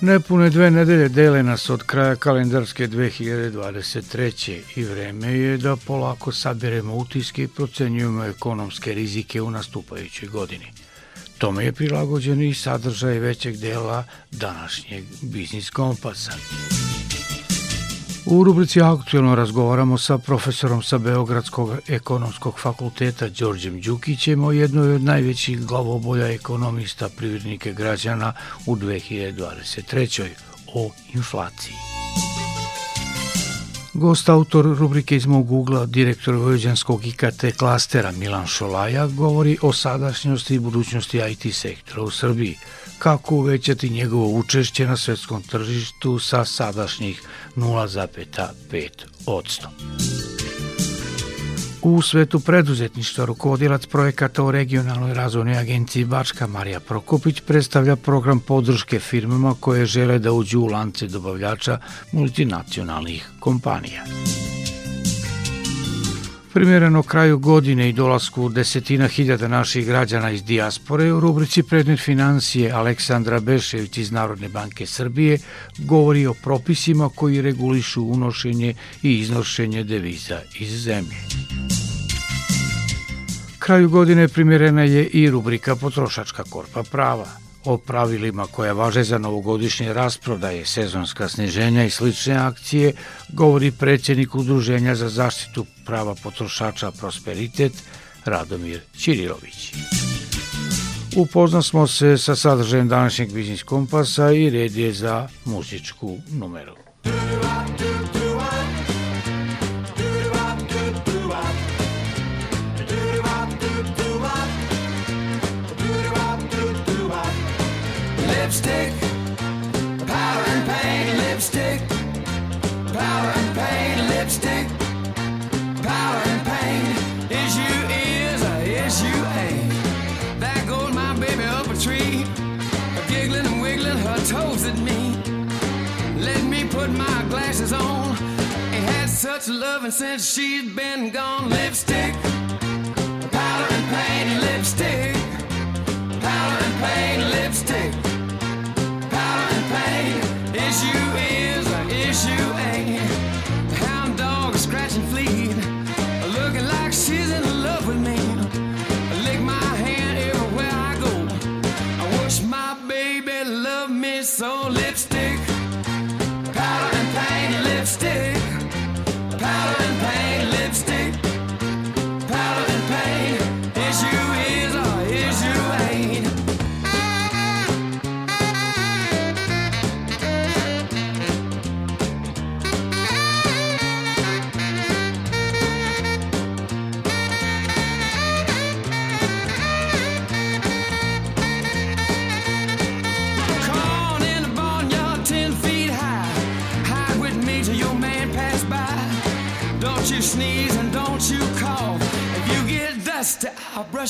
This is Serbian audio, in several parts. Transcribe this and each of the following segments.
Nepune dve nedelje dele nas od kraja kalendarske 2023. i vreme je da polako sabiremo utiske i procenjujemo ekonomske rizike u nastupajućoj godini. Tome je prilagođen i sadržaj većeg dela današnjeg Biznis Kompasa. U rubrici Aktualno razgovaramo sa profesorom sa Beogradskog ekonomskog fakulteta Đorđem Đukićem o jednoj od najvećih glavobolja ekonomista privrednike građana u 2023. o inflaciji. Gost autor rubrike iz mog ugla, direktor Vojvođanskog IKT klastera Milan Šolaja, govori o sadašnjosti i budućnosti IT sektora u Srbiji – kako uvećati njegovo učešće na svetskom tržištu sa sadašnjih 0,5 odsto. U svetu preduzetništva rukovodilac projekata u regionalnoj razvojnoj agenciji Bačka Marija Prokopić predstavlja program podrške firmama koje žele da uđu u lance dobavljača multinacionalnih kompanija. Primjereno kraju godine i dolasku desetina hiljada naših građana iz dijaspore u rubrici Predmet financije Aleksandra Bešević iz Narodne banke Srbije govori o propisima koji regulišu unošenje i iznošenje deviza iz zemlje. Kraju godine primjerena je i rubrika Potrošačka korpa prava – o pravilima koja važe za novogodišnje rasprodaje, sezonska sniženja i slične akcije, govori predsjednik Udruženja za zaštitu prava potrošača Prosperitet, Radomir Ćirilović. Upozna smo se sa sadržajem današnjeg biznis kompasa i red je za muzičku numeru. lipstick, such loving since she's been gone. Lipstick, powder and pain, lipstick, powder and pain, lipstick. Is you is or is you ain't? Hound dog scratching fleet, looking like she's in love with me. Lick my hand everywhere I go. I wish my baby loved me so. Lipstick, powder and paint, lipstick,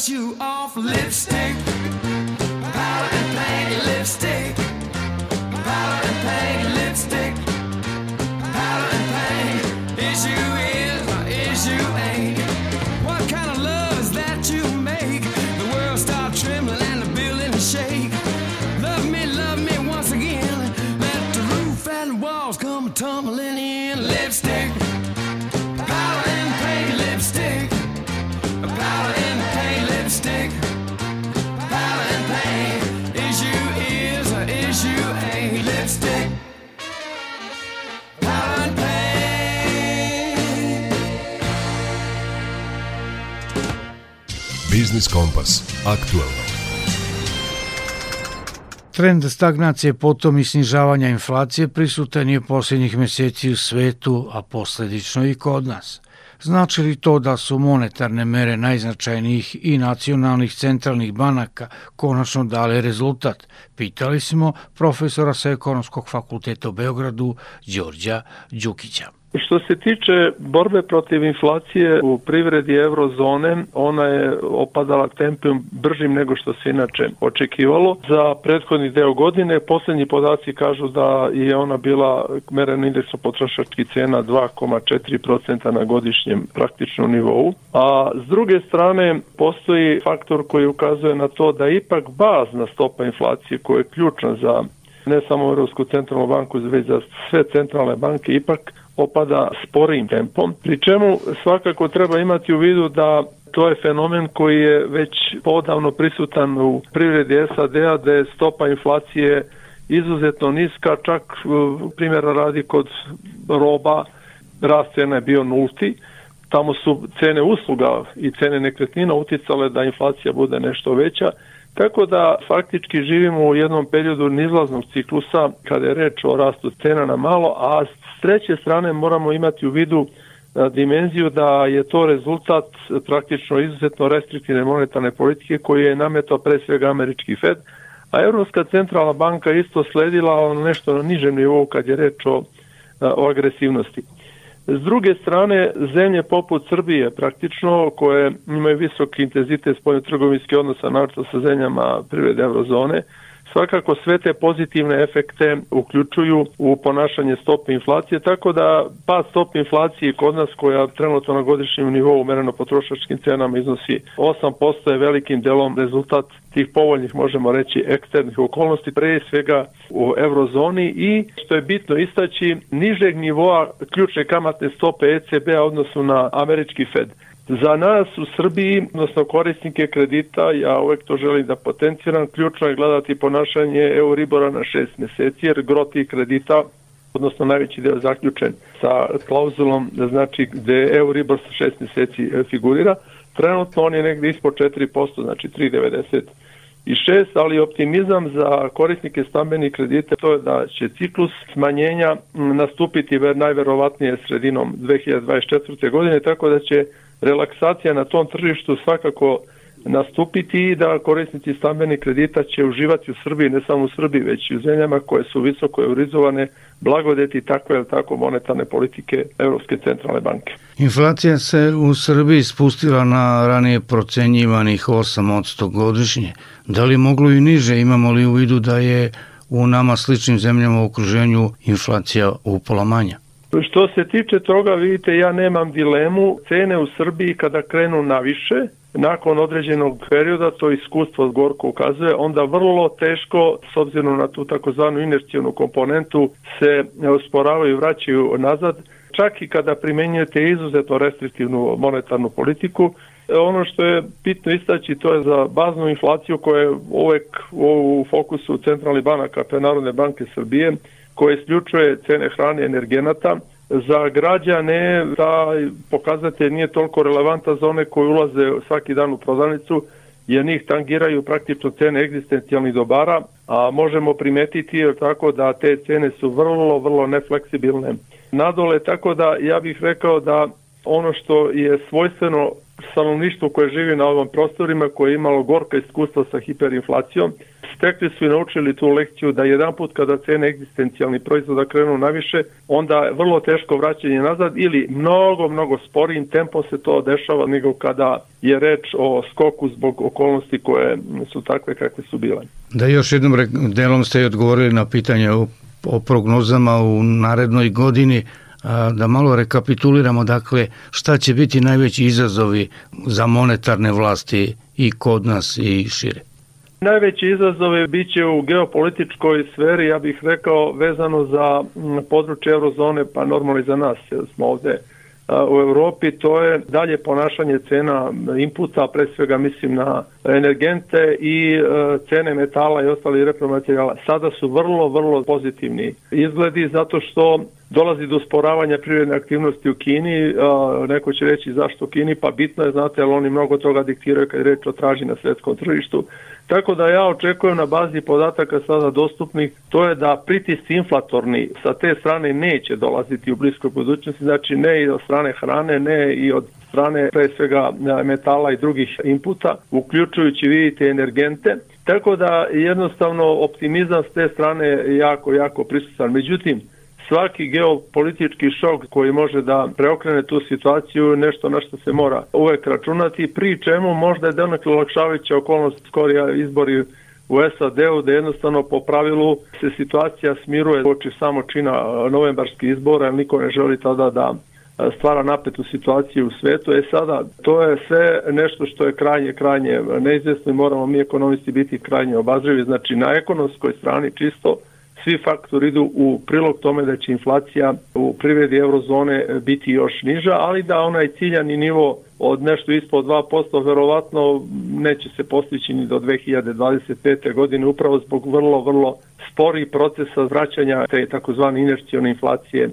you off. Lipstick, Trend stagnacije potom i snižavanja inflacije prisutan je posljednjih meseci u svetu, a posledično i kod nas. Znači li to da su monetarne mere najznačajnijih i nacionalnih centralnih banaka konačno dale rezultat? Pitali smo profesora sa Ekonomskog fakulteta u Beogradu, Đorđa Đukića. Što se tiče borbe protiv inflacije u privredi eurozone, ona je opadala tempom bržim nego što se inače očekivalo. Za prethodni deo godine poslednji podaci kažu da je ona bila meren indeksom potrošačkih cena 2,4% na godišnjem praktičnom nivou. A s druge strane postoji faktor koji ukazuje na to da ipak bazna stopa inflacije koja je ključna za ne samo Europsku centralnu banku, već za sve centralne banke, ipak opada sporim tempom, pri čemu svakako treba imati u vidu da to je fenomen koji je već podavno prisutan u privredi SAD-a da je stopa inflacije izuzetno niska, čak primjera radi kod roba rast cena je bio nulti, tamo su cene usluga i cene nekretnina uticale da inflacija bude nešto veća, Tako da faktički živimo u jednom periodu nizlaznog ciklusa kada je reč o rastu cena na malo, a s treće strane moramo imati u vidu dimenziju da je to rezultat praktično izuzetno restriktivne monetarne politike koje je nametao pre svega američki Fed, a Evropska centralna banka isto sledila nešto na nižem nivou kad je reč o, o agresivnosti. S druge strane, zemlje poput Srbije praktično, koje imaju visok intenzitet spoljno-trgovinske odnosa, naravno sa zemljama privrede eurozone, svakako sve te pozitivne efekte uključuju u ponašanje stope inflacije, tako da pad stope inflacije kod nas koja trenutno na godišnjem nivou mereno potrošačkim cenama iznosi 8% je velikim delom rezultat tih povoljnih, možemo reći, eksternih okolnosti, pre svega u eurozoni i, što je bitno istaći, nižeg nivoa ključne kamatne stope ECB-a odnosu na američki Fed. Za nas u Srbiji, odnosno korisnike kredita, ja uvek to želim da potenciram, ključno je gledati ponašanje Euribora na šest meseci, jer groti kredita odnosno najveći deo zaključen sa klauzulom, znači gde Euribor sa šest meseci e, figurira. Trenutno on je negde ispod 4%, znači 3,90 i šest, ali optimizam za korisnike stambenih kredita to je da će ciklus smanjenja nastupiti najverovatnije sredinom 2024. godine, tako da će relaksacija na tom tržištu svakako nastupiti i da korisnici stambenih kredita će uživati u Srbiji, ne samo u Srbiji, već i u zemljama koje su visoko eurizovane blagodeti takve ili tako monetarne politike Evropske centralne banke. Inflacija se u Srbiji spustila na ranije procenjivanih 8% godišnje. Da li moglo i niže, imamo li u vidu da je u nama sličnim zemljama u okruženju inflacija upola manja? Što se tiče toga, vidite, ja nemam dilemu. Cene u Srbiji kada krenu na više, nakon određenog perioda, to iskustvo Gorko ukazuje, onda vrlo teško, s obzirom na tu takozvanu inercijonu komponentu, se usporavaju i vraćaju nazad. Čak i kada primenjujete izuzetno restriktivnu monetarnu politiku, Ono što je bitno istaći to je za baznu inflaciju koja je uvek u fokusu centralnih banaka, te Narodne banke Srbije, koje isključuje cene hrane i energenata, za građane taj pokazatelj nije toliko relevantan za one koji ulaze svaki dan u prodavnicu, jer njih tangiraju praktično cene egzistencijalnih dobara, a možemo primetiti jer tako da te cene su vrlo, vrlo nefleksibilne. Nadole, tako da ja bih rekao da ono što je svojstveno stanovništvu koje živi na ovom prostorima, koje je imalo gorka iskustva sa hiperinflacijom, stekli su i naučili tu lekciju da jedan put kada cene egzistencijalni proizvoda krenu naviše, onda je vrlo teško vraćanje nazad ili mnogo, mnogo sporijim tempom se to dešava nego kada je reč o skoku zbog okolnosti koje su takve kakve su bile. Da još jednom delom ste odgovorili na pitanje o, o prognozama u narednoj godini, da malo rekapituliramo dakle šta će biti najveći izazovi za monetarne vlasti i kod nas i šire. Najveći izazove bit će u geopolitičkoj sferi, ja bih rekao, vezano za područje eurozone, pa normalno i za nas, jer smo ovde u Europi, to je dalje ponašanje cena inputa, pre svega mislim na energente i cene metala i ostali repromaterijala. Sada su vrlo, vrlo pozitivni izgledi zato što dolazi do sporavanja privredne aktivnosti u Kini, neko će reći zašto u Kini, pa bitno je, znate, ali oni mnogo toga diktiraju kad reč o traži na svetskom tržištu. Tako da ja očekujem na bazi podataka sada dostupnih, to je da pritisci inflatorni sa te strane neće dolaziti u bliskoj budućnosti, znači ne i od strane hrane, ne i od strane pre svega metala i drugih inputa, uključujući vidite energente, tako da jednostavno optimizam s te strane jako, jako prisutan. Međutim, svaki geopolitički šok koji može da preokrene tu situaciju je nešto na što se mora uvek računati, pri čemu možda je donekle olakšavajuća okolnost skorija izbori u SAD-u da jednostavno po pravilu se situacija smiruje oči samo čina novembarskih izbora, jer niko ne želi tada da stvara napetu situaciju u svetu. E sada, to je sve nešto što je krajnje, krajnje neizvjesno i moramo mi ekonomisti biti krajnje obazrivi. Znači, na ekonomskoj strani čisto svi faktori idu u prilog tome da će inflacija u privredi eurozone biti još niža, ali da onaj ciljani nivo od nešto ispod 2% verovatno neće se postići ni do 2025. godine upravo zbog vrlo, vrlo spori procesa vraćanja te takozvane inercijone inflacije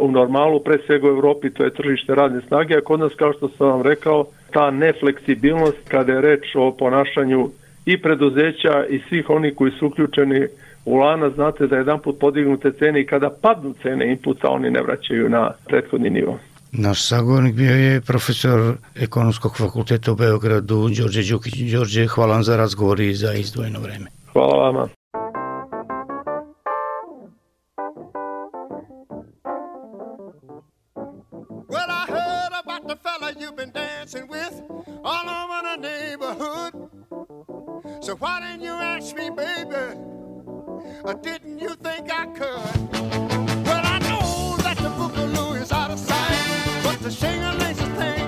u normalu, pre svega u Evropi to je tržište radne snage, a kod nas, kao što sam vam rekao, ta nefleksibilnost kada je reč o ponašanju i preduzeća i svih onih koji su uključeni u lana, znate da jedan put podignute cene i kada padnu cene inputa, oni ne vraćaju na prethodni nivo. Naš sagovornik bio je profesor ekonomskog fakulteta u Beogradu, Đorđe Đukić. Đorđe, hvala vam za razgovor i za izdvojeno vreme. Hvala vama. Well, I heard about the fella you've been dancing with all over the neighborhood. So why didn't you ask me, baby? Or didn't you think I could? Well, I know that the boogaloo is out of sight, but the shingling a thing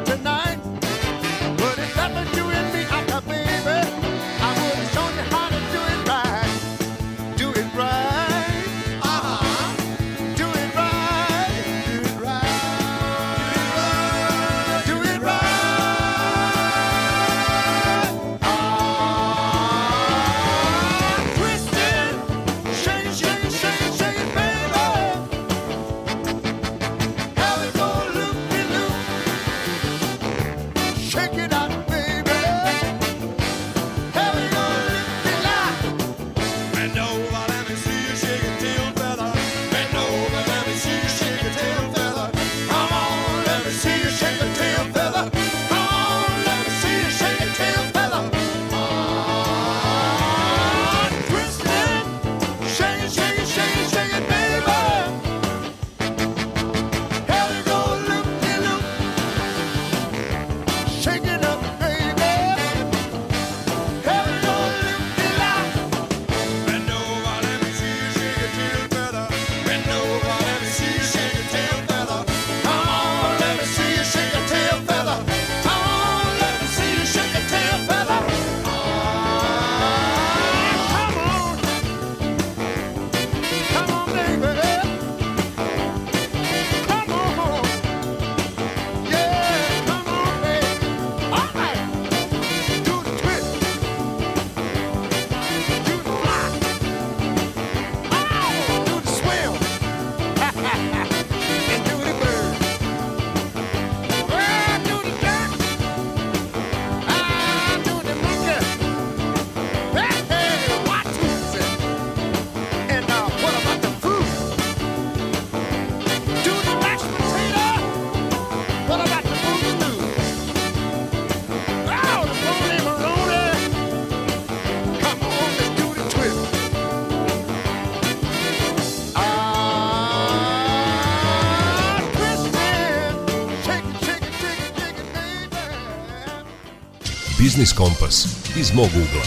Biznis Kompas iz mog ugla.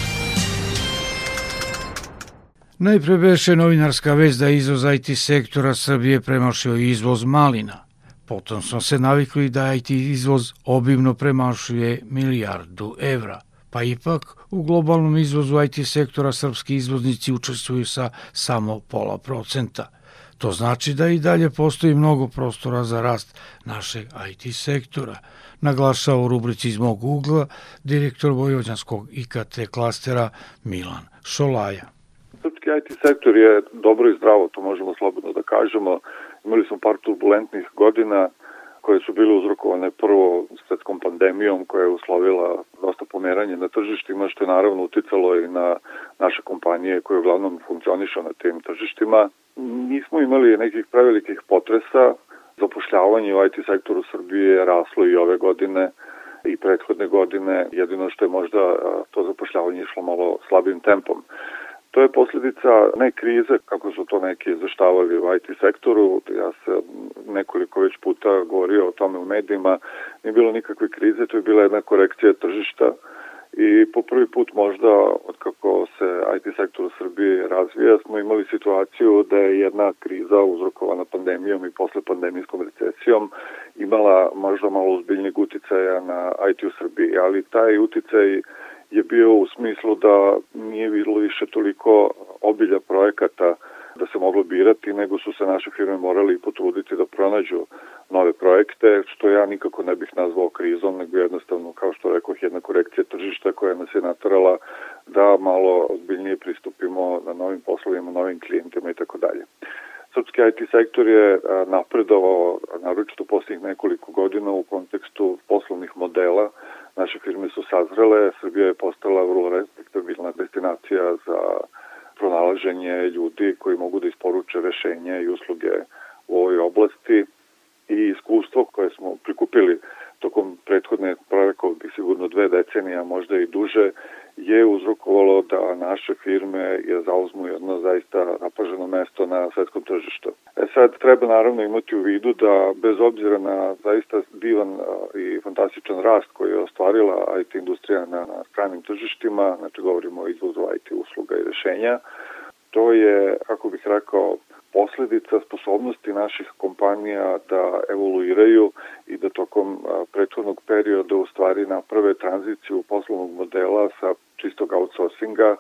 Najpre beše novinarska vez da izvoz IT sektora Srbije premašio izvoz malina. Potom smo se navikli da IT izvoz obimno premašuje milijardu evra. Pa ipak u globalnom izvozu IT sektora srpski izvoznici učestvuju sa samo pola procenta. To znači da i dalje postoji mnogo prostora za rast našeg IT sektora, naglašava u rubrici iz mog ugla direktor Vojvođanskog IKT klastera Milan Šolaja. Srpski IT sektor je dobro i zdravo, to možemo slobodno da kažemo. Imali smo par turbulentnih godina koje su bile uzrokovane prvo svetskom pandemijom koja je uslovila dosta pomeranje na tržištima, što je naravno uticalo i na naše kompanije koje uglavnom funkcionišu na tim tržištima. Nismo imali nekih prevelikih potresa, zapošljavanje u IT sektoru Srbije je raslo i ove godine i prethodne godine, jedino što je možda to zapošljavanje išlo malo slabim tempom. To je posljedica ne krize, kako su to neki izveštavali u IT sektoru, ja se nekoliko već puta govorio o tome u medijima, nije bilo nikakve krize, to je bila jedna korekcija tržišta i po prvi put možda od kako se IT sektor u Srbiji razvija smo imali situaciju da je jedna kriza uzrokovana pandemijom i posle pandemijskom recesijom imala možda malo uzbiljnijeg uticaja na IT u Srbiji, ali taj uticaj je bio u smislu da nije bilo više toliko obilja projekata da se moglo birati, nego su se naše firme morali potruditi da pronađu nove projekte, što ja nikako ne bih nazvao krizom, nego jednostavno, kao što rekao, jedna korekcija tržišta koja nas je natrala da malo ozbiljnije pristupimo na novim poslovima, novim klijentima i tako dalje. Srpski IT sektor je napredovao, naročito posljednjih nekoliko godina u kontekstu poslovnih modela. Naše firme su sazrele, Srbija je postala vrlo respektabilna destinacija za pronalaženje ljudi koji mogu da isporuče rešenje i usluge u ovoj oblasti i iskustvo koje smo prikupili tokom prethodne projekov bi sigurno dve decenije, a možda i duže, je uzrokovalo da naše firme je zauzmu jedno zaista napaženo mesto na svetskom tržištu. E sad treba naravno imati u vidu da bez obzira na zaista divan i fantastičan rast koji je ostvarila IT industrija na, na stranim tržištima, znači govorimo o izvozu IT usluga i rešenja, to je, kako bih rekao, posledica sposobnosti naših kompanija da evoluiraju i da tokom prethodnog perioda u stvari naprave tranziciju poslovnog modela sa čistog outsourcinga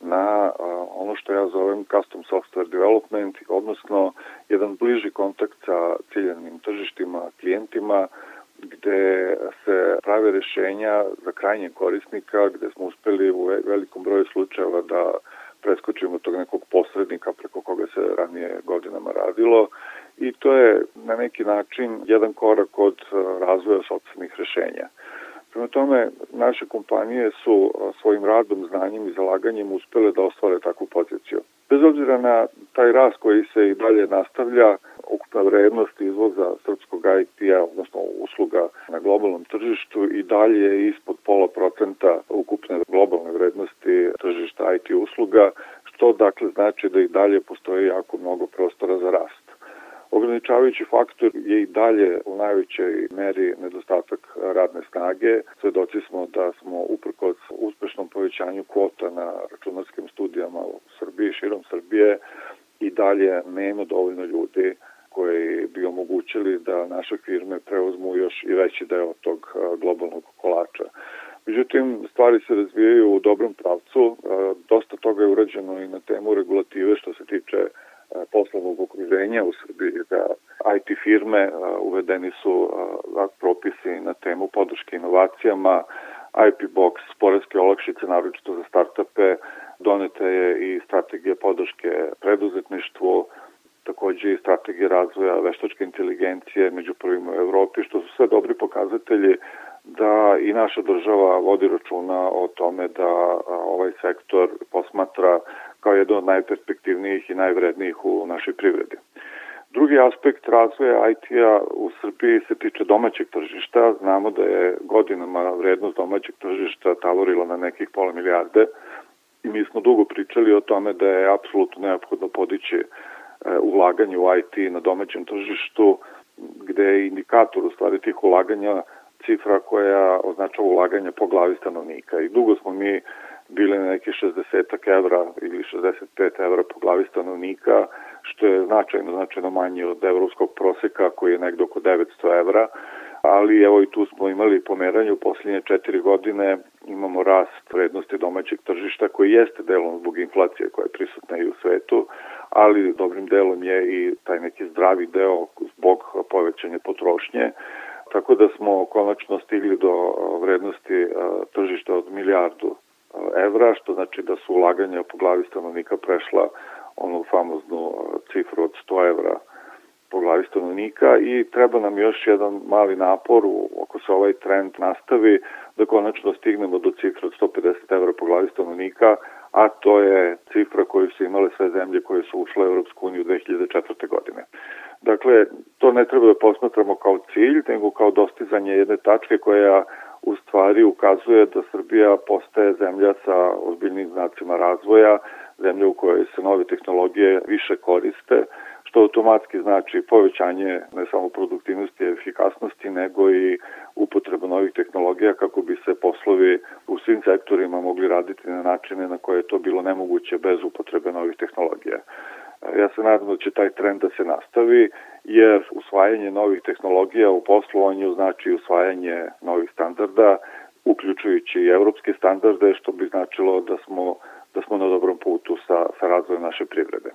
na ono što ja zovem custom software development, odnosno jedan bliži kontakt sa ciljanim tržištima, klijentima, gde se prave rešenja za krajnje korisnika, gde smo uspeli u velikom broju slučajeva da preskočimo tog nekog posrednika preko koga se ranije godinama radilo i to je na neki način jedan korak od razvoja sobstvenih rešenja. Prema tome, naše kompanije su svojim radom, znanjem i zalaganjem uspele da ostvare takvu poziciju. Bez obzira na taj rast koji se i dalje nastavlja, ukupna vrednost izvoza srpskog IT-a, odnosno usluga na globalnom tržištu i dalje je ispod pola procenta ukupne globalne vrednosti tržišta IT usluga, što dakle znači da i dalje postoji jako mnogo prostora za rast. Ograničavajući faktor je i dalje u najvećoj meri nedostatak radne snage. Svedoci smo da smo uprkos uspešnom povećanju kvota na računarskim studijama u Srbiji, širom Srbije, i dalje nema dovoljno ljudi koji bi omogućili da naše firme preuzmu još i veći deo tog globalnog kolača. Međutim, stvari se razvijaju u dobrom pravcu. Dosta toga je urađeno i na temu regulative što se tiče poslovnog okruženja u Srbiji za IT firme uvedeni su propisi na temu podrške inovacijama, IP Box, poreske olakšice, naročito za startupe, doneta je i strategija podrške preduzetništvu, takođe i strategija razvoja veštačke inteligencije među prvima u Evropi, što su sve dobri pokazatelji da i naša država vodi računa o tome da ovaj sektor posmatra kao jedan od najperspektivnijih i najvrednijih u našoj privredi. Drugi aspekt razvoja IT-a u Srbiji se tiče domaćeg tržišta. Znamo da je godinama vrednost domaćeg tržišta tavorila na nekih pola milijarde i mi smo dugo pričali o tome da je apsolutno neophodno podići ulaganje u IT na domaćem tržištu, gde je indikator u stvari tih ulaganja cifra koja označava ulaganje po glavi stanovnika. I dugo smo mi bile na neke 60 evra ili 65 evra po glavi stanovnika, što je značajno, značajno manje od evropskog proseka koji je negde oko 900 evra, ali evo i tu smo imali pomeranje u posljednje četiri godine, imamo rast vrednosti domaćeg tržišta koji jeste delom zbog inflacije koja je prisutna i u svetu, ali dobrim delom je i taj neki zdravi deo zbog povećanja potrošnje, tako da smo konačno stigli do vrednosti tržišta od milijardu evra, što znači da su ulaganja po glavi stanovnika prešla onu famoznu cifru od 100 evra po glavi stanovnika i treba nam još jedan mali napor ako se ovaj trend nastavi da konačno stignemo do cifre od 150 evra po glavi stanovnika, a to je cifra koju su imale sve zemlje koje su ušle u Europsku uniju 2004. godine. Dakle, to ne treba da posmatramo kao cilj, nego kao dostizanje jedne tačke koja u stvari ukazuje da Srbija postaje zemlja sa ozbiljnim znacima razvoja, zemlja u kojoj se nove tehnologije više koriste, što automatski znači povećanje ne samo produktivnosti i efikasnosti, nego i upotreba novih tehnologija kako bi se poslovi u svim sektorima mogli raditi na načine na koje je to bilo nemoguće bez upotrebe novih tehnologija. Ja se nadam da će taj trend da se nastavi, jer usvajanje novih tehnologija u poslovanju znači usvajanje novih standarda, uključujući i evropske standarde, što bi značilo da smo, da smo na dobrom putu sa, sa razvojem naše privrede.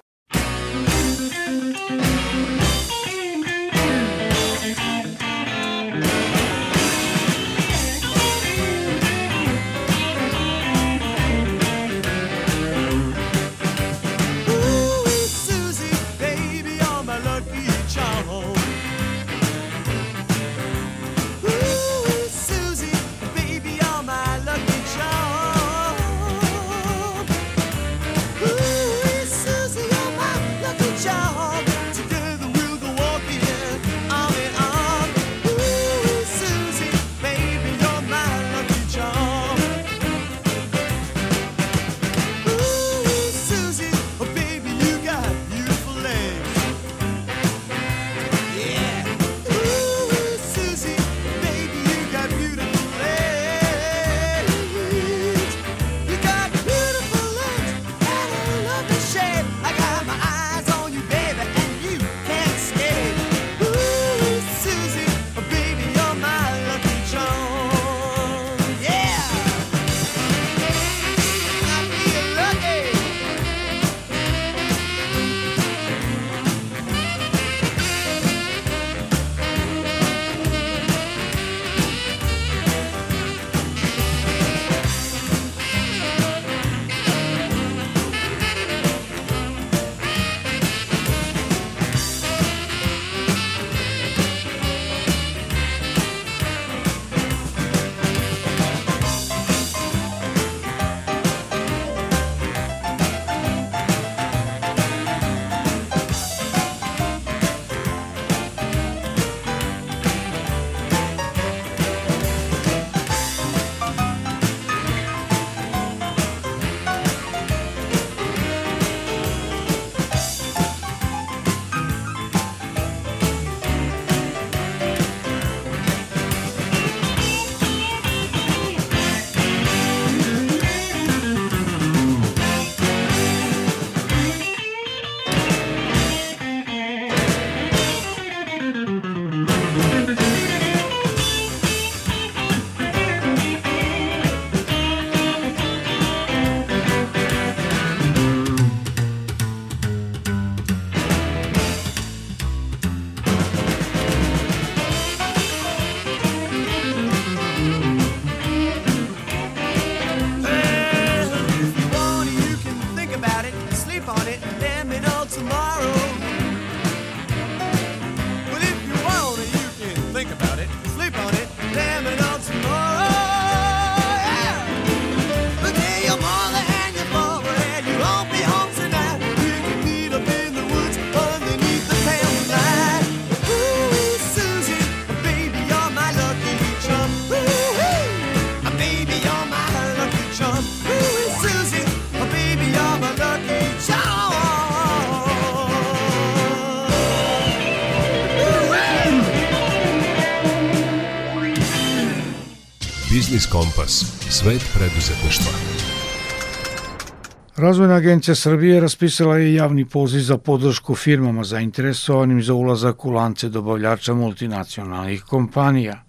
Kompas. Svet preduzetništva. Razvojna agencija Srbije raspisala je javni poziv za podršku firmama zainteresovanim za ulazak u lance dobavljača multinacionalnih kompanija.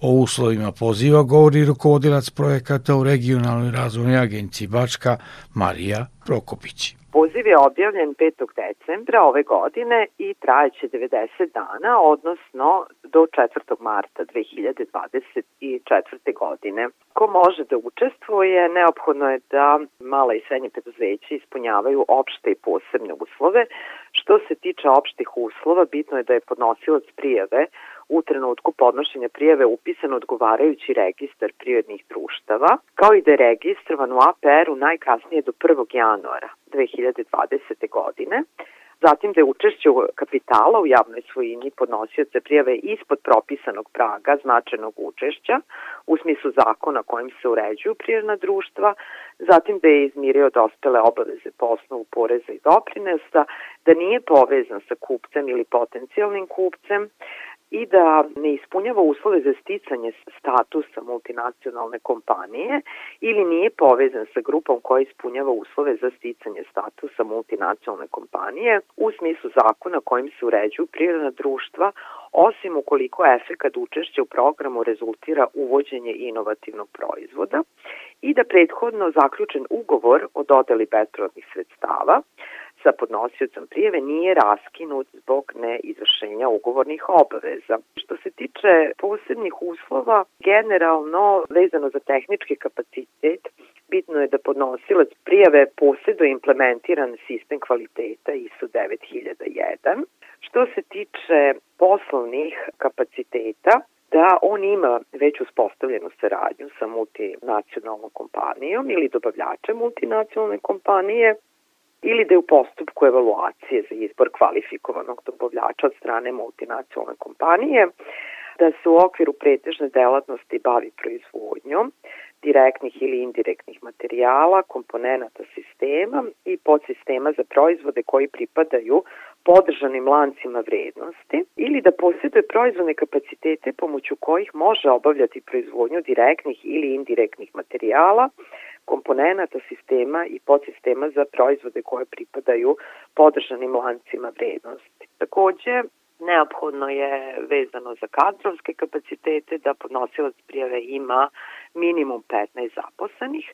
O uslovima poziva govori rukovodilac projekata u regionalnoj razvojnoj agenciji Bačka Marija Prokopić. Poziv je objavljen 5. decembra ove godine i trajeće 90 dana, odnosno do 4. marta 2024. godine. Ko može da učestvuje, neophodno je da mala i srednje preduzeće ispunjavaju opšte i posebne uslove. Što se tiče opštih uslova, bitno je da je podnosilac prijave u trenutku podnošenja prijave upisan odgovarajući registar privrednih društava, kao i da je registrovan u APR-u najkasnije do 1. januara 2020. godine, zatim da je učešće kapitala u javnoj svojini podnosioca prijave ispod propisanog praga značajnog učešća u smislu zakona kojim se uređuju prijavna društva, zatim da je izmirio dospele obaveze po osnovu poreza i doprinesa, da nije povezan sa kupcem ili potencijalnim kupcem, i da ne ispunjava uslove za sticanje statusa multinacionalne kompanije ili nije povezan sa grupom koja ispunjava uslove za sticanje statusa multinacionalne kompanije u smislu zakona kojim se uređuju prirodna društva, osim ukoliko efekat učešća u programu rezultira uvođenje inovativnog proizvoda i da prethodno zaključen ugovor o dodeli bespovratnih sredstava sa podnosiocom prijeve nije raskinut zbog neizvršenja ugovornih obaveza. Što se tiče posebnih uslova, generalno vezano za tehnički kapacitet, bitno je da podnosilac prijave posjeduje implementiran sistem kvaliteta ISO 9001. Što se tiče poslovnih kapaciteta, da on ima već uspostavljenu saradnju sa multinacionalnom kompanijom ili dobavljačem multinacionalne kompanije, ili da je u postupku evaluacije za izbor kvalifikovanog dobavljača od strane multinacionalne kompanije, da se u okviru pretežne delatnosti bavi proizvodnjom direktnih ili indirektnih materijala, komponenata sistema i podsistema za proizvode koji pripadaju podržanim lancima vrednosti ili da posjeduje proizvodne kapacitete pomoću kojih može obavljati proizvodnju direktnih ili indirektnih materijala, komponenata sistema i podsistema za proizvode koje pripadaju podržanim lancima vrednosti. Takođe, neophodno je vezano za kadrovske kapacitete da podnosilac prijave ima minimum 15 zaposlenih.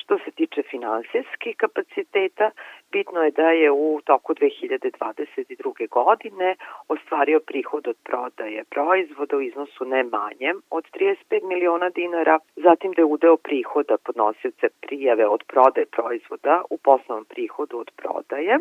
Što se tiče finansijskih kapaciteta, bitno je da je u toku 2022. godine ostvario prihod od prodaje proizvoda u iznosu ne manjem od 35 miliona dinara, zatim da je udeo prihoda podnosioce prijave od prodaje proizvoda u poslovnom prihodu od prodaje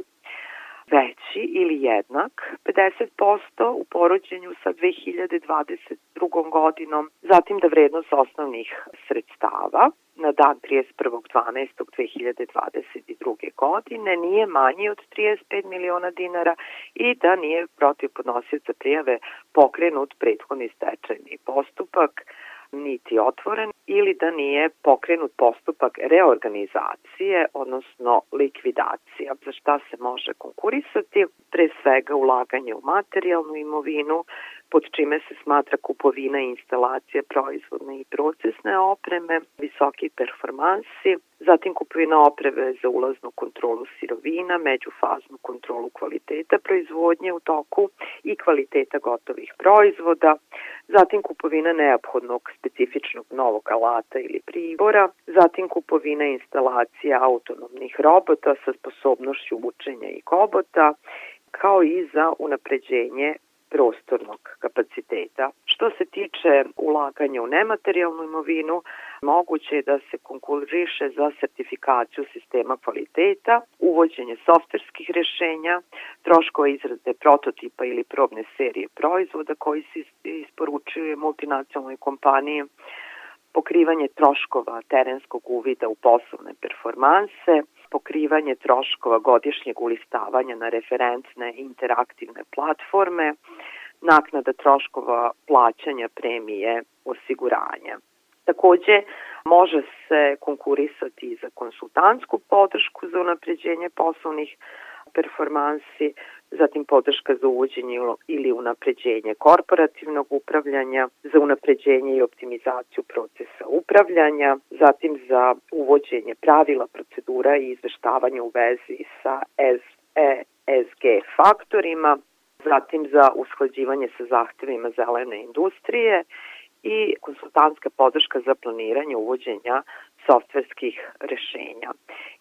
veći ili jednak 50% u porođenju sa 2022. godinom, zatim da vrednost osnovnih sredstava na dan 31.12.2022. godine nije manji od 35 miliona dinara i da nije protiv podnosioca prijave pokrenut prethodni stečajni postupak niti otvoren ili da nije pokrenut postupak reorganizacije, odnosno likvidacija. Za šta se može konkurisati? Pre svega ulaganje u materijalnu imovinu, pod čime se smatra kupovina i instalacija proizvodne i procesne opreme, visoki performansi, zatim kupovina opreme za ulaznu kontrolu sirovina, međufaznu kontrolu kvaliteta proizvodnje u toku i kvaliteta gotovih proizvoda, zatim kupovina neophodnog specifičnog novog alata ili pribora, zatim kupovina instalacija autonomnih robota sa sposobnošću učenja i kobota, kao i za unapređenje prostornog kapaciteta. Što se tiče ulaganja u nematerijalnu imovinu, moguće je da se konkuriše za sertifikaciju sistema kvaliteta, uvođenje softverskih rešenja, troškova izrade prototipa ili probne serije proizvoda koji se isporučuju multinacionalnoj kompaniji, pokrivanje troškova terenskog uvida u poslovne performanse, pokrivanje troškova godišnjeg ulistavanja na referentne interaktivne platforme, naknada troškova plaćanja premije osiguranja. Takođe, može se konkurisati za konsultantsku podršku za unapređenje poslovnih performansi, zatim podrška za uvođenje ili unapređenje korporativnog upravljanja, za unapređenje i optimizaciju procesa upravljanja, zatim za uvođenje pravila, procedura i izveštavanja u vezi sa ESG faktorima, zatim za usklađivanje sa zahtevima zelene industrije i konsultantska podrška za planiranje uvođenja softverskih rešenja.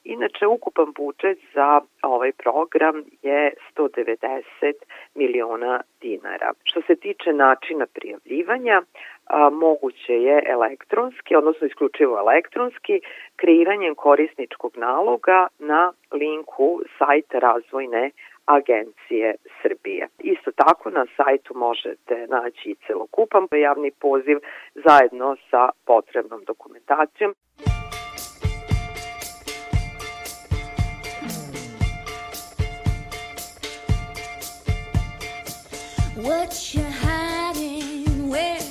Inače, ukupan budžet za ovaj program je 190 miliona dinara. Što se tiče načina prijavljivanja, a, moguće je elektronski, odnosno isključivo elektronski, kreiranjem korisničkog naloga na linku sajta razvojne agencije Srbije. Isto tako na sajtu možete naći i celokupan javni poziv zajedno sa potrebnom dokumentacijom. What you hiding? Where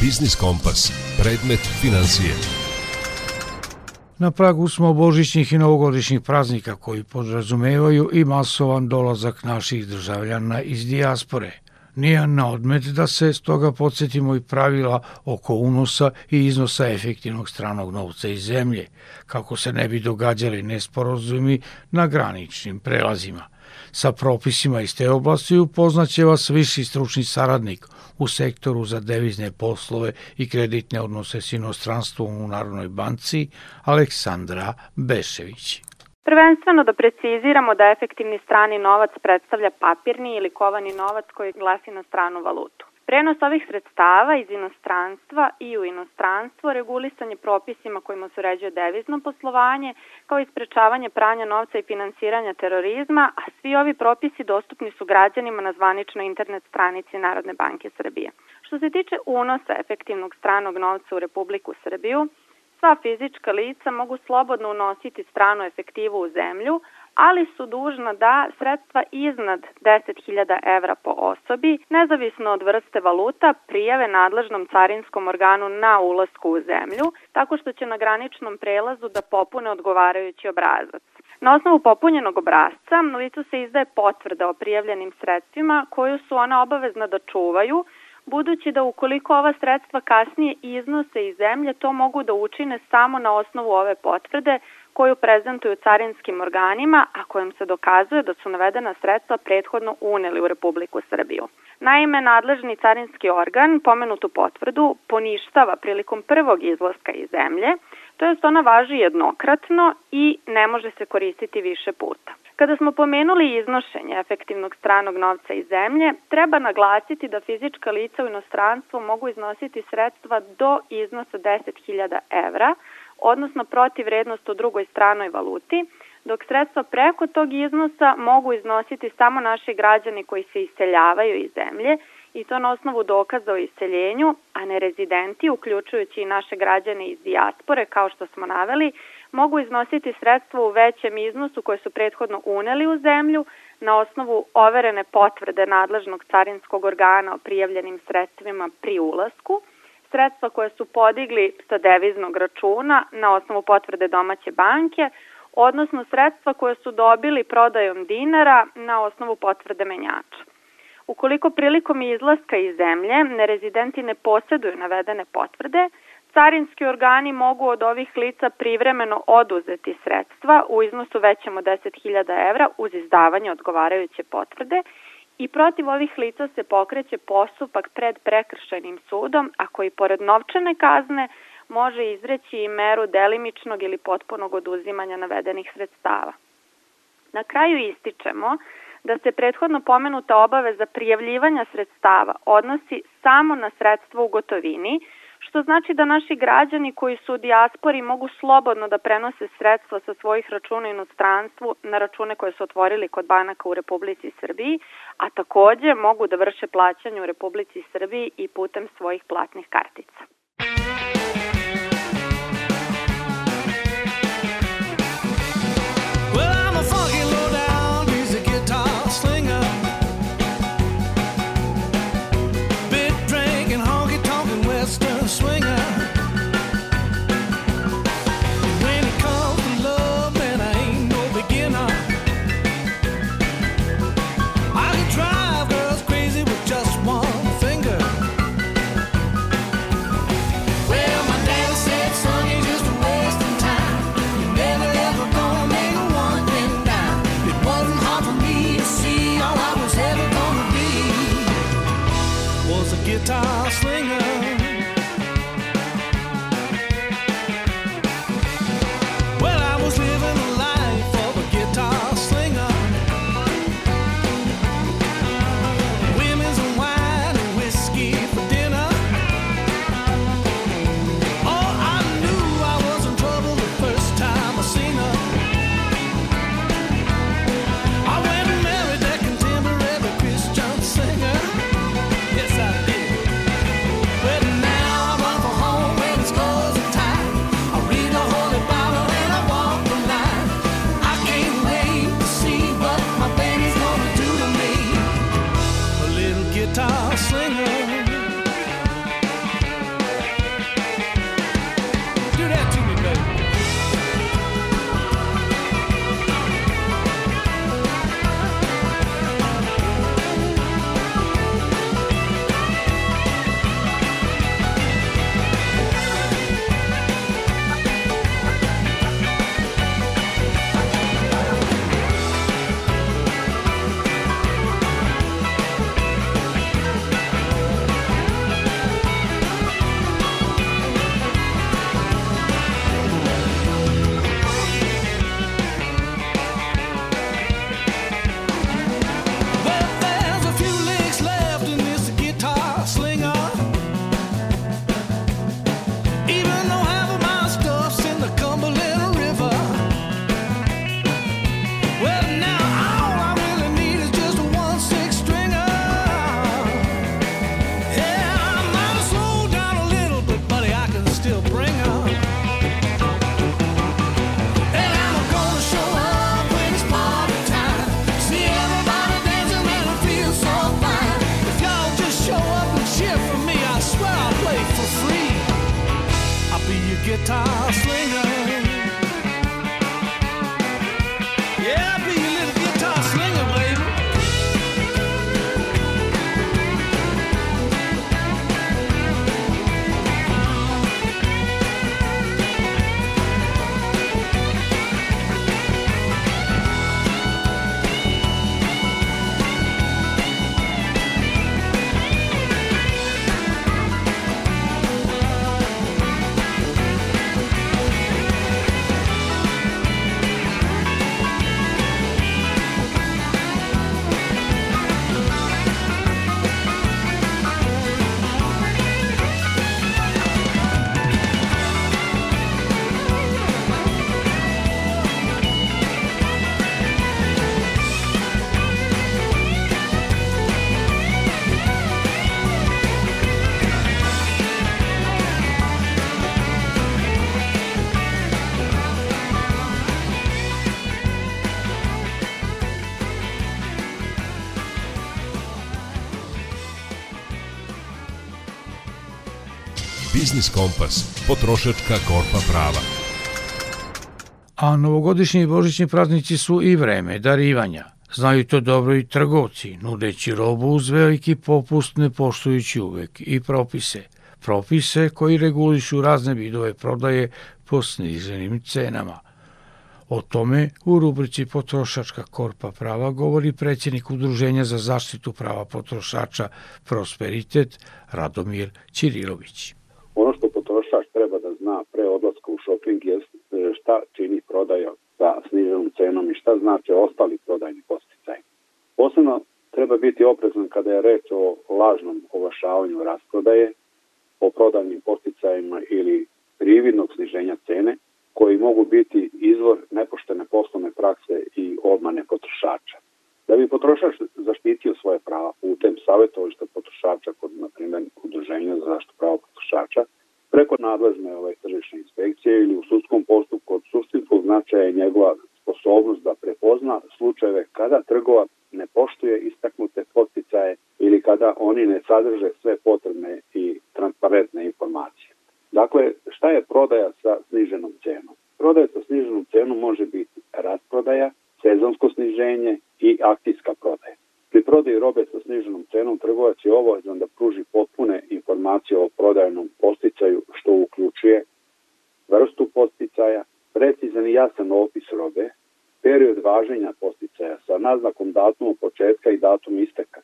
Biznis Kompas. Predmet financije. Na pragu smo božićnih i novogodišnjih praznika koji podrazumevaju i masovan dolazak naših državljana iz dijaspore. Nije na odmet da se stoga podsjetimo i pravila oko unosa i iznosa efektivnog stranog novca iz zemlje, kako se ne bi događali nesporazumi na graničnim prelazima. Sa propisima iz te oblasti upoznaće vas viši stručni saradnik u sektoru za devizne poslove i kreditne odnose s inostranstvom u Narodnoj banci Aleksandra Bešević. Prvenstveno da preciziramo da efektivni strani novac predstavlja papirni ili kovani novac koji glasi na stranu valutu. Prenos ovih sredstava iz inostranstva i u inostranstvo regulisan je propisima kojima se uređuje devizno poslovanje, kao i sprečavanje pranja novca i finansiranja terorizma, a svi ovi propisi dostupni su građanima na zvaničnoj internet stranici Narodne banke Srbije. Što se tiče unosa efektivnog stranog novca u Republiku Srbiju, sva fizička lica mogu slobodno unositi stranu efektivu u zemlju, ali su dužna da sredstva iznad 10.000 evra po osobi, nezavisno od vrste valuta, prijave nadležnom carinskom organu na ulasku u zemlju, tako što će na graničnom prelazu da popune odgovarajući obrazac. Na osnovu popunjenog obrazca licu se izdaje potvrda o prijavljenim sredstvima koju su ona obavezna da čuvaju, budući da ukoliko ova sredstva kasnije iznose iz zemlje, to mogu da učine samo na osnovu ove potvrde koju prezentuju carinskim organima, a kojom se dokazuje da su navedena sredstva prethodno uneli u Republiku Srbiju. Naime, nadležni carinski organ pomenutu potvrdu poništava prilikom prvog izlaska iz zemlje, to jest ona važi jednokratno i ne može se koristiti više puta. Kada smo pomenuli iznošenje efektivnog stranog novca iz zemlje, treba naglasiti da fizička lica u inostranstvu mogu iznositi sredstva do iznosa 10.000 evra, odnosno protiv vrednost u drugoj stranoj valuti, dok sredstva preko tog iznosa mogu iznositi samo naši građani koji se iseljavaju iz zemlje i to na osnovu dokaza o iseljenju, a ne rezidenti, uključujući i naše građane iz dijaspore, kao što smo naveli, mogu iznositi sredstva u većem iznosu koje su prethodno uneli u zemlju na osnovu overene potvrde nadležnog carinskog organa o prijavljenim sredstvima pri ulasku, sredstva koje su podigli sa deviznog računa na osnovu potvrde domaće banke, odnosno sredstva koje su dobili prodajom dinara na osnovu potvrde menjača. Ukoliko prilikom izlaska iz zemlje nerezidenti ne posjeduju navedene potvrde, carinski organi mogu od ovih lica privremeno oduzeti sredstva u iznosu većem od 10.000 evra uz izdavanje odgovarajuće potvrde i protiv ovih lica se pokreće postupak pred prekršajnim sudom, a koji pored novčane kazne može izreći i meru delimičnog ili potpunog oduzimanja navedenih sredstava. Na kraju ističemo da se prethodno pomenuta obaveza prijavljivanja sredstava odnosi samo na sredstva u gotovini, što znači da naši građani koji su u dijaspori mogu slobodno da prenose sredstva sa svojih računa inostranstvu na račune koje su otvorili kod banaka u Republici Srbiji, a takođe mogu da vrše plaćanje u Republici Srbiji i putem svojih platnih kartica. Biznis Kompas, potrošačka korpa prava. A novogodišnji i božićni praznici su i vreme darivanja. Znaju to dobro i trgovci, nudeći robu uz veliki popust ne poštujući uvek i propise. Propise koji regulišu razne vidove prodaje po sniženim cenama. O tome u rubrici Potrošačka korpa prava govori predsjednik Udruženja za zaštitu prava potrošača Prosperitet Radomir Ćirilović. Ono što potrošač treba da zna pre odlaska u shopping je šta čini prodaja sa sniženom cenom i šta znači ostali prodajni posticaj. Posebno treba biti oprezan kada je reč o lažnom oglašavanju rasprodaje, o prodajnim posticajima ili prividnog sniženja cene, koji mogu biti izvor nepoštene poslovne prakse i obmane potrošača. Da bi potrošač zaštitio svoje prava putem savjetovališta potrošača kod, na primjer, udruženja za zaštitu prava potrošača, preko nadležne ovaj, tržišne inspekcije ili u sudskom postupku od suštinskog značaja je njegova sposobnost da prepozna slučajeve kada trgovac ne poštuje istaknute posticaje ili kada oni ne sadrže sve potrebne i transparentne informacije. Dakle, šta je prodaja sa sniženom cenom? Prodaja sa sniženom cenom može biti rasprodaja, sezonsko sniženje i akcijska prodaja. Pri prodaji robe sa sniženom cenom trgovac je obavezan da pruži potpune informacije o prodajnom posticaju što uključuje vrstu posticaja, precizan i jasan opis robe, period važenja posticaja sa naznakom datumom početka i datum isteka,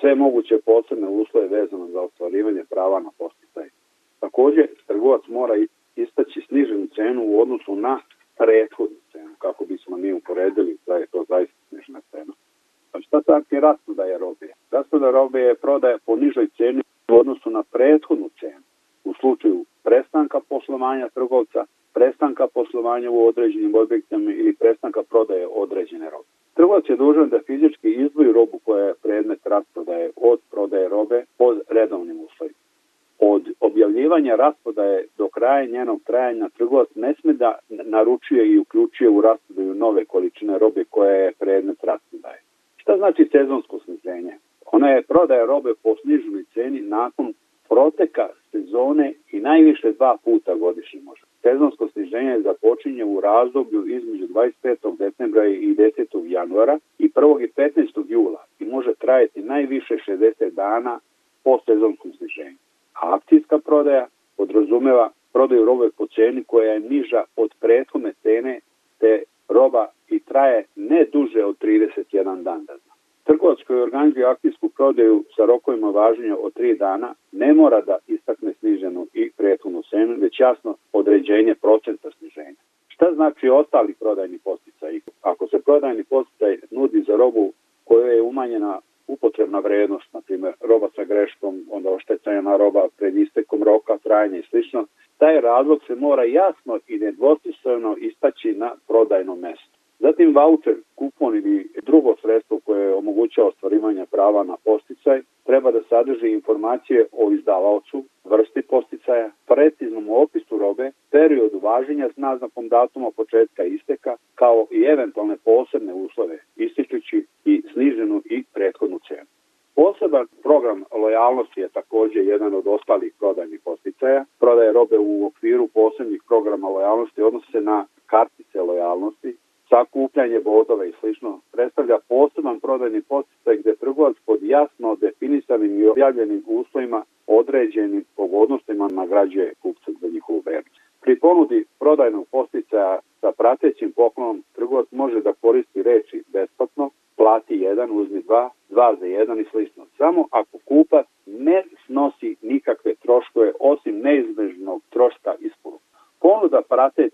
sve moguće posebne uslove vezano za ostvarivanje prava na posticaj. Takođe, trgovac mora istaći sniženu cenu u odnosu na prethodnu cenu, kako bismo mi uporedili da je to zaista snižena cena. A šta znači rasprodaja robe? Rasprodaja robe je prodaja po nižoj ceni u odnosu na prethodnu cenu. U slučaju prestanka poslovanja trgovca, prestanka poslovanja u određenim objektima ili prestanka prodaje određene robe. Trgovac je dužan da fizički izdvoji robu koja je predmet rasprodaje od prodaje robe pod redovnim uslovima. Od objavljivanja rasprodaje do kraja njenog trajanja trgovac ne sme da naručuje i uključuje u rasprodaju nove količine robe koja je predmet rasprodaje. Šta znači sezonsko sniženje? Ona je prodaja robe po sniženoj ceni nakon proteka sezone i najviše dva puta godišnje može. Sezonsko sniženje započinje u razdoblju između 25. decembra i 10. januara i 1. i 15. jula i može trajati najviše 60 dana po sezonskom sniženju. A akcijska prodaja podrazumeva prodaju robe po ceni koja je niža od prethodne cene te roba i traje ne duže od 31 dan da. Trgovac organizuje akcijsku prodaju sa rokovima važenja od 3 dana ne mora da istakne sniženu i prethodnu cenu, već jasno određenje procenta sniženja. Šta znači ostali prodajni posticaj? Ako se prodajni posticaj nudi za robu koja je umanjena upotrebna vrednost, na primjer roba sa greškom, onda oštećena roba pred istekom roka, trajanja i slično, taj razlog se mora jasno i nedvosmisleno istaći na prodajnom mestu. Zatim voucher, kupon ili drugo sredstvo koje omogućava ostvarivanje prava na posticaj treba da sadrži informacije o izdavaocu, vrsti posticaja, preciznom opisu robe, periodu važenja s naznakom datuma početka isteka, kao i eventualne posebne uslove, ističući i sniženu i prethodnu cenu. Poseban program lojalnosti je takođe jedan od ostalih prodajnih posticaja. Prodaje robe u okviru posebnih programa lojalnosti odnose se na kartice lojalnosti, sakupljanje bodova i slično, predstavlja poseban prodajni posticaj gde trgovac pod jasno definisanim i objavljenim uslovima određenim pogodnostima nagrađuje kupca za njihovu vernost. Pri ponudi prodajnog posticaja sa pratećim poklonom trgovac može da koristi reči besplatno, plati jedan, uzmi dva, dva za jedan i slično. Samo ako kupac ne snosi nikakve troškove osim neizbežnog troška isporuka. Ponuda je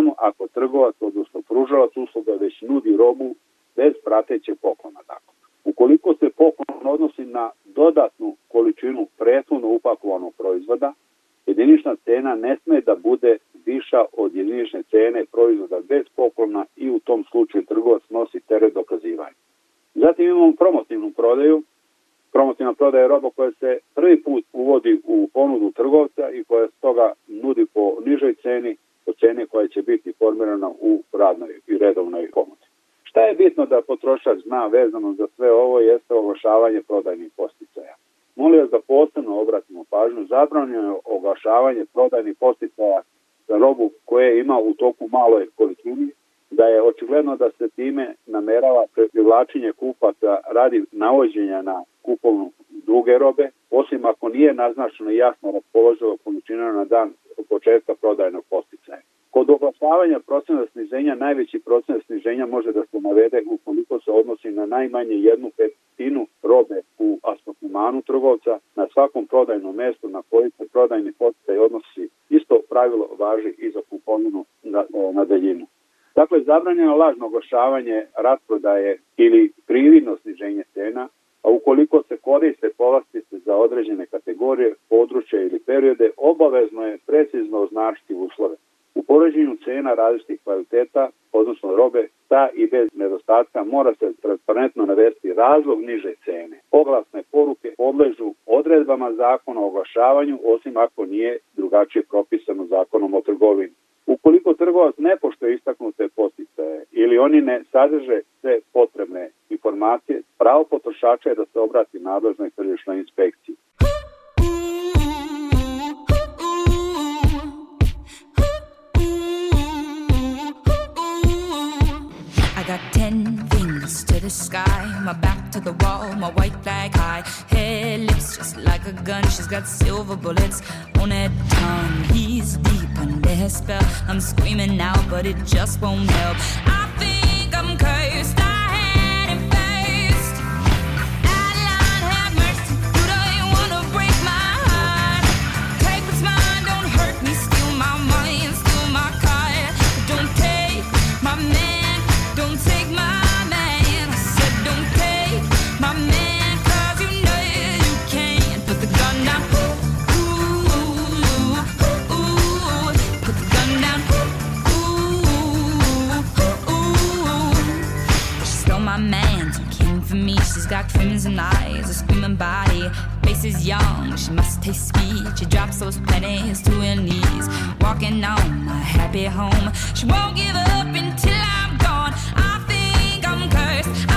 samo ako trgovac, odnosno pružalac usluga već nudi robu bez pratećeg poklona. Dakle. Ukoliko se poklon odnosi na dodatnu količinu prethodno upakovanog proizvoda, jedinična cena ne sme da bude viša od jedinične cene proizvoda bez poklona i u tom slučaju trgovac nosi teret dokazivanja. Zatim imamo promotivnu prodaju. Promotivna prodaja je roba koja se prvi put uvodi u ponudu trgovca i koja stoga nudi po nižoj ceni cene koja će biti formirana u radnoj i redovnoj ponudi. Šta je bitno da potrošač zna vezano za sve ovo jeste oglašavanje prodajnih posticaja. Molim vas da posebno obratimo pažnju, zabranjeno je oglašavanje prodajnih posticaja za robu koje ima u toku maloj količini, da je očigledno da se time namerava privlačenje kupaca radi navođenja na kupovnu druge robe, osim ako nije naznačeno jasno raspoloživo količina na dan početka prodajnog posticaja. Kod oglašavanja procena sniženja najveći procenat sniženja može da se navede ukoliko se odnosi na najmanje jednu petinu robe u asortimanu trgovca na svakom prodajnom mestu na koji se prodajni posticaj odnosi. Isto pravilo važi i za kupovinu na, na daljinu. Dakle, zabranjeno lažno oglašavanje rasprodaje ili prividno sniženje cena, a ukoliko se koriste povlastice za određene kategorije, područja ili periode, obavezno je precizno označiti uslove. Poređenju cena različitih kvaliteta, odnosno robe, ta i bez nedostatka mora se transparentno navesti razlog niže cene. Oglasne poruke podležu odredbama zakona o oglašavanju, osim ako nije drugačije propisano zakonom o trgovini. Ukoliko trgovac ne poštuje istaknute posticaje ili oni ne sadrže sve potrebne informacije, pravo potrošača je da se obrati nadležnoj tržišnoj inspekciji. The sky, my back to the wall, my white flag high. Head lips just like a gun, she's got silver bullets on her tongue. He's deep under her spell. I'm screaming now, but it just won't help. I think crimson eyes, a screaming body. Face is young, she must taste sweet. She drops those pennies to her knees, walking on my happy home. She won't give up until I'm gone. I think I'm cursed.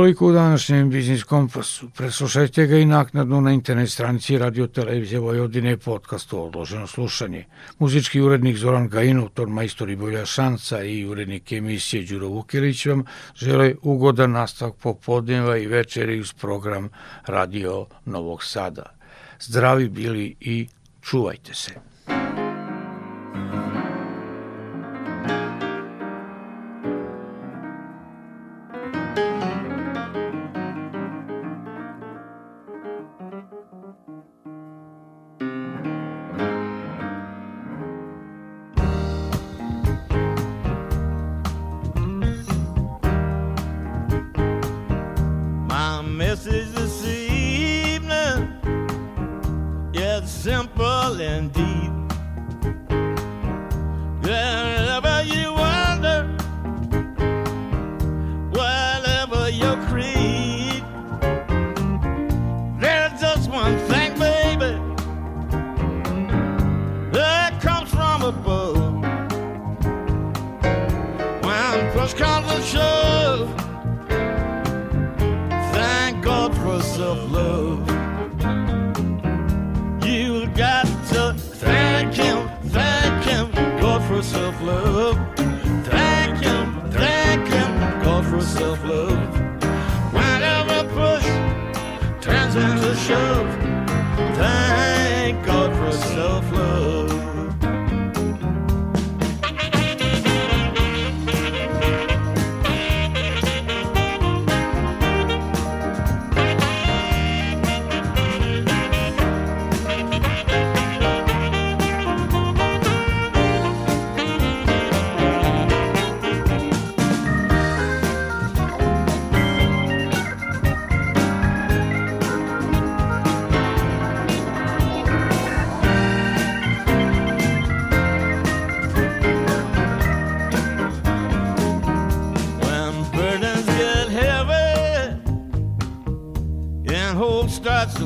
Toliko u današnjem Biznis Kompasu. Preslušajte ga i naknadno na internet stranici Radio Televizije Vojvodine podcastu Odloženo slušanje. Muzički urednik Zoran Gajin, autor majstori Bolja Šanca i urednik emisije Đuro Vukilić vam žele ugodan nastavak popodneva i večeri uz program Radio Novog Sada. Zdravi bili i čuvajte se.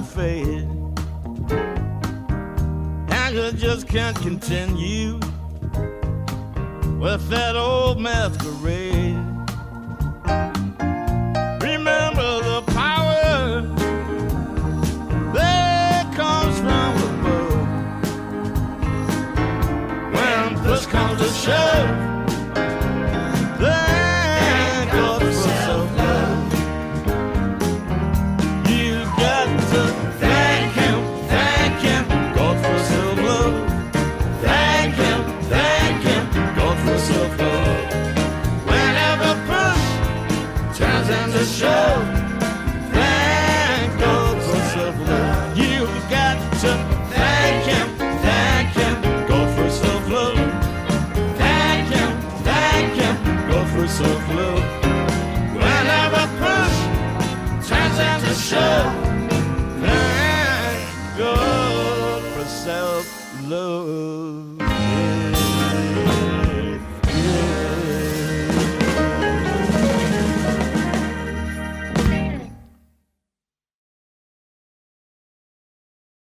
fade. I just can't continue with that old masquerade.